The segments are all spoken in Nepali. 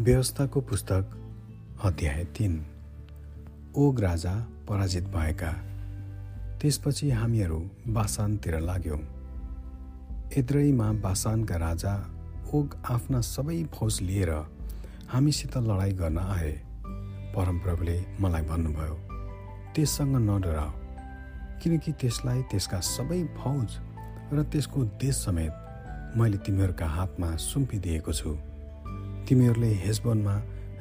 व्यवस्थाको पुस्तक अध्याय तिन ओग राजा पराजित भएका। त्यसपछि हामीहरू बासानतिर लाग्यौँ। एद्रईमा बासानका राजा ओग आफ्ना सबै फौज लिएर हामीसित लडाइँ गर्न आए। परमप्रभुले मलाई भन्नुभयो त्यससँग नडराओ किनकि त्यसलाई त्यसका सबै फौज र त्यसको देश समेत मैले तिमीहरूका हातमा सुम्पिदिएको छु। तिमीहरूले हेजबोनमा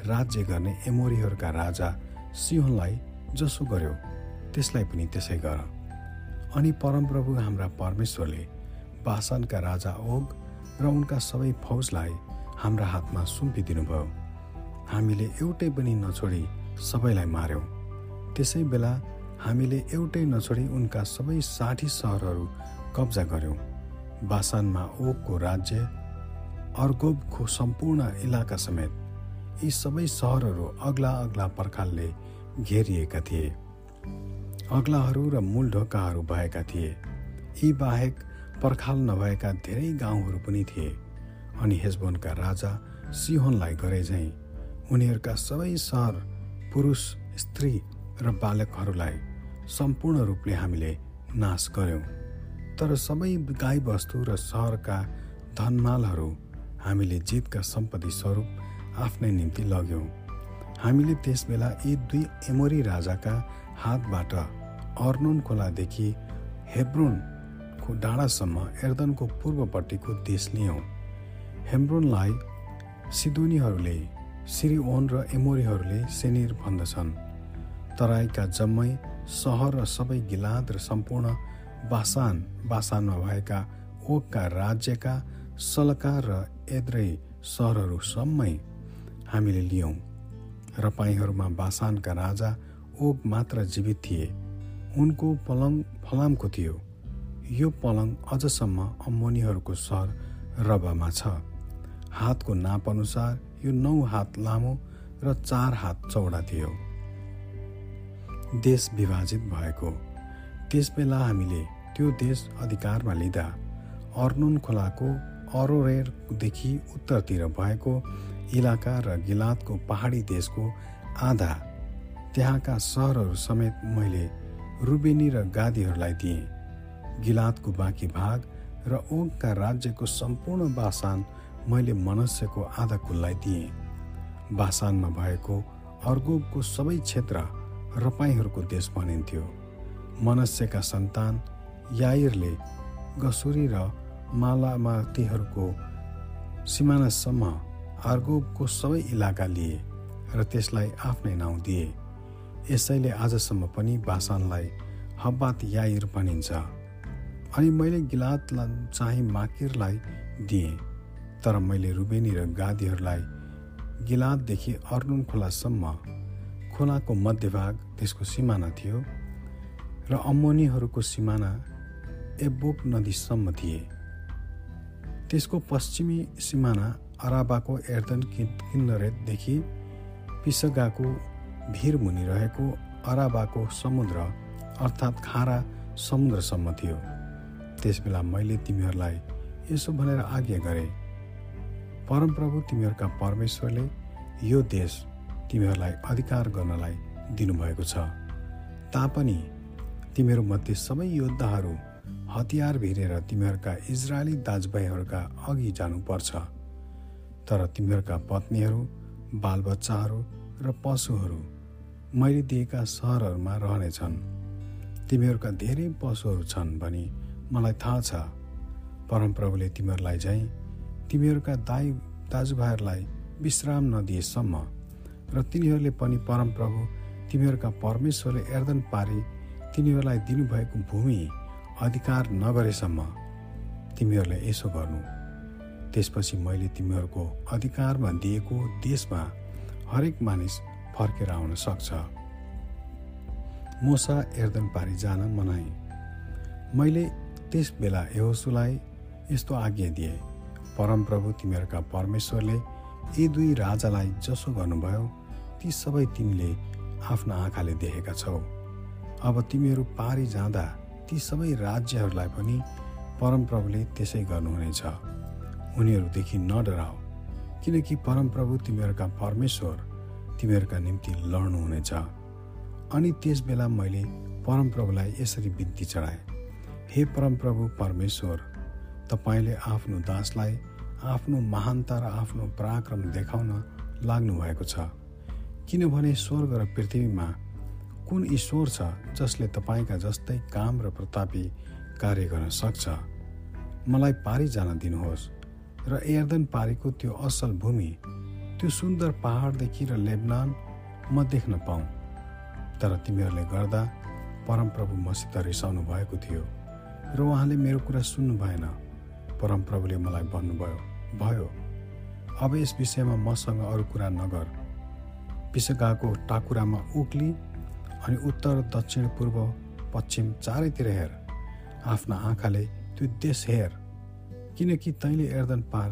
राज्य गर्ने एमोरीहरूका राजा सिंहलाई जसो गर्यो त्यसलाई पनि त्यसै गर। अनि परमप्रभु हाम्रा परमेश्वरले बासनका राजा ओग र उनका सबै फौजलाई हाम्रा हातमा सुम्पिदिनु भयो हामीले एउटै पनि नछोडी सबैलाई मार्यौँ। त्यसै बेला हामीले एउटै नछोडी उनका सबै साठी सहरहरू कब्जा गर्यौँ। बासानमा ओगको राज्य अर्गोबको सम्पूर्ण इलाका समेत यी सबै सहरहरू अग्ला अग्ला पर्खालले घेरिएका थिए। अग्लाहरू र मूल ढोकाहरू भएका थिए। यी बाहेक पर्खाल नभएका धेरै गाउँहरू पनि थिए अनि हेजबोनका राजा सिहोनलाई गरे झैँ उनीहरूका सबै सहर पुरुष स्त्री र बालकहरूलाई सम्पूर्ण रूपले हामीले नाश गर्यौँ। तर सबै गाईबस्तु र सहरका धनमालहरू हामीले जितका सम्पत्ति स्वरूप आफ्नै निम्ति लग्यौँ। हामीले त्यसबेला यी दुई एमोरी राजाका हातबाट अर्नुन खोलादेखि हेब्रोनको डाँडासम्म एर्दनको पूर्वपट्टिको देश लियौँ। हेब्रोनलाई सिदोनीहरूले सिरिओन र एमोरीहरूले सेनिर भन्दछन्। तराईका जम्मै सहर र सबै गिलाद र सम्पूर्ण बासान बासानमा भएका ओकका राज्यका सलकार र एद्रै सहरहरूसम्मै हामीले लियौँ र पाइहरूमा बासानका राजा ओग मात्र जीवित थिए। उनको पलङ फलामको थियो। यो पलङ अझसम्म अम्मोनीहरूको सहर रबामा छ। हातको नाप अनुसार यो नौ हात लामो र चार हात चौडा थियो। देश विभाजित भएको। त्यसबेला हामीले त्यो देश अधिकारमा लिँदा अर्नुन खोलाको अरोरेरदेखि उत्तरतिर भएको इलाका र गिलातको पहाडी देशको आधा त्यहाँका सहरहरू समेत मैले रुबेनी र गादीहरूलाई दिएँ। गिलातको बाँकी भाग र ओगका राज्यको सम्पूर्ण बासान मैले मनुष्यको आधा कुललाई दिएँ। बासानमा भएको अर्गोबको सबै क्षेत्र रपाईहरूको देश भनिन्थ्यो। मनुष्यका सन्तान याइरले गसुरी र मालामातीहरूको सिमानासम्म आर्गोबको सबै इलाका लिए र त्यसलाई आफ्नै नाउँ दिए। यसैले आजसम्म पनि बासानलाई हब्बात याइर भनिन्छ। अनि मैले गिलातलाई चाहिँ माकिरलाई दिएँ तर मैले रुबेनी र गादीहरूलाई गिलातदेखि अर्नुन खोलासम्म खोलाको मध्यभाग त्यसको सिमाना थियो र अम्मोनीहरूको सिमाना एबोक नदीसम्म थिए। त्यसको पश्चिमी सिमाना अराबाको एर्दन किन्नरेतदेखि पिसगाको भिरमुनि रहेको अराबाको समुद्र अर्थात् खारा समुद्रसम्म थियो। त्यसबेला मैले तिमीहरूलाई यसो भनेर आज्ञा गरे परमप्रभु तिमीहरूका परमेश्वरले यो देश तिमीहरूलाई अधिकार गर्नलाई दिनुभएको छ। तापनि तिमीहरूमध्ये सबै योद्धाहरू हतियार भिरेर तिमीहरूका इजरायली दाजुभाइहरूका अघि जानुपर्छ। तर तिमीहरूका पत्नीहरू बालबच्चाहरू र पशुहरू मैले दिएका सहरहरूमा रहनेछन्। तिमीहरूका धेरै पशुहरू छन् भनी मलाई थाहा छ। परमप्रभुले तिमीहरूलाई झैँ तिमीहरूका दाई दाजुभाइहरूलाई विश्राम नदिएसम्म र तिनीहरूले पनि परमप्रभु तिमीहरूका परमेश्वरले एर्दन पारी तिनीहरूलाई दिनुभएको भूमि अधिकार नगरेसम्म तिमीहरूले यसो गर्नु। त्यसपछि मैले तिमीहरूको अधिकारमा दिएको देशमा हरेक मानिस फर्केर आउन सक्छ। मोसा एर्दन पारी जान मनाए। मैले त्यस बेला यहोसुलाई यस्तो आज्ञा दिए परमप्रभु तिमीहरूका परमेश्वरले यी दुई राजालाई जसो गर्नुभयो ती सबै तिमीले आफ्ना आँखाले देखेका छौ। अब तिमीहरू पारी जाँदा ती सबै राज्यहरूलाई पनि परमप्रभुले त्यसै गर्नुहुनेछ। उनीहरूदेखि नडराओ किनकि परमप्रभु तिमीहरूका परमेश्वर तिमीहरूका निम्ति लड्नुहुनेछ। अनि त्यस बेला मैले परमप्रभुलाई यसरी बिन्ती चढाएँ। हे परमप्रभु परमेश्वर तपाईँले आफ्नो दासलाई आफ्नो महानता र आफ्नो पराक्रम देखाउन लाग्नुभएको छ। किनभने स्वर्ग र पृथ्वीमा कुन ईश्वर छ जसले तपाईँका जस्तै काम र प्रतापी कार्य गर्न सक्छ? मलाई पारी जान दिनुहोस् र एर्दन पारीको त्यो असल भूमि त्यो सुन्दर पहाडदेखि र लेबनान म देख्न पाऊँ। तर तिमीहरूले गर्दा परमप्रभु मसित रिसाउनु भएको थियो र उहाँले मेरो कुरा सुन्नु भएन। परमप्रभुले मलाई भन्नुभयो भयो अब यस विषयमा मसँग अरू कुरा नगर। पिसगाको टाकुरामा उक्ली अनि उत्तर दक्षिण पूर्व पश्चिम चारैतिर हेर। आफ्ना आँखाले त्यो देश हेर किनकि तैँले एर्दन पार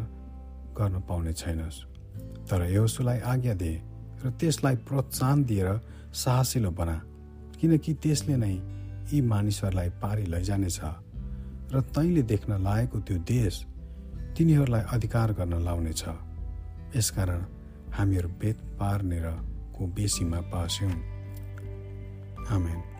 गर्न पाउने छैनस्। तर यहोसुलाई आज्ञा दिए र त्यसलाई प्रोत्साहन दिएर साहसिलो बना किनकि त्यसले नै यी मानिसहरूलाई पारी लैजानेछ र तैँले देख्न लागेको त्यो देश तिनीहरूलाई अधिकार गर्न लाउनेछ। यसकारण हामीहरू बेत पार्नेरको बेसीमा पास्यौँ Amen.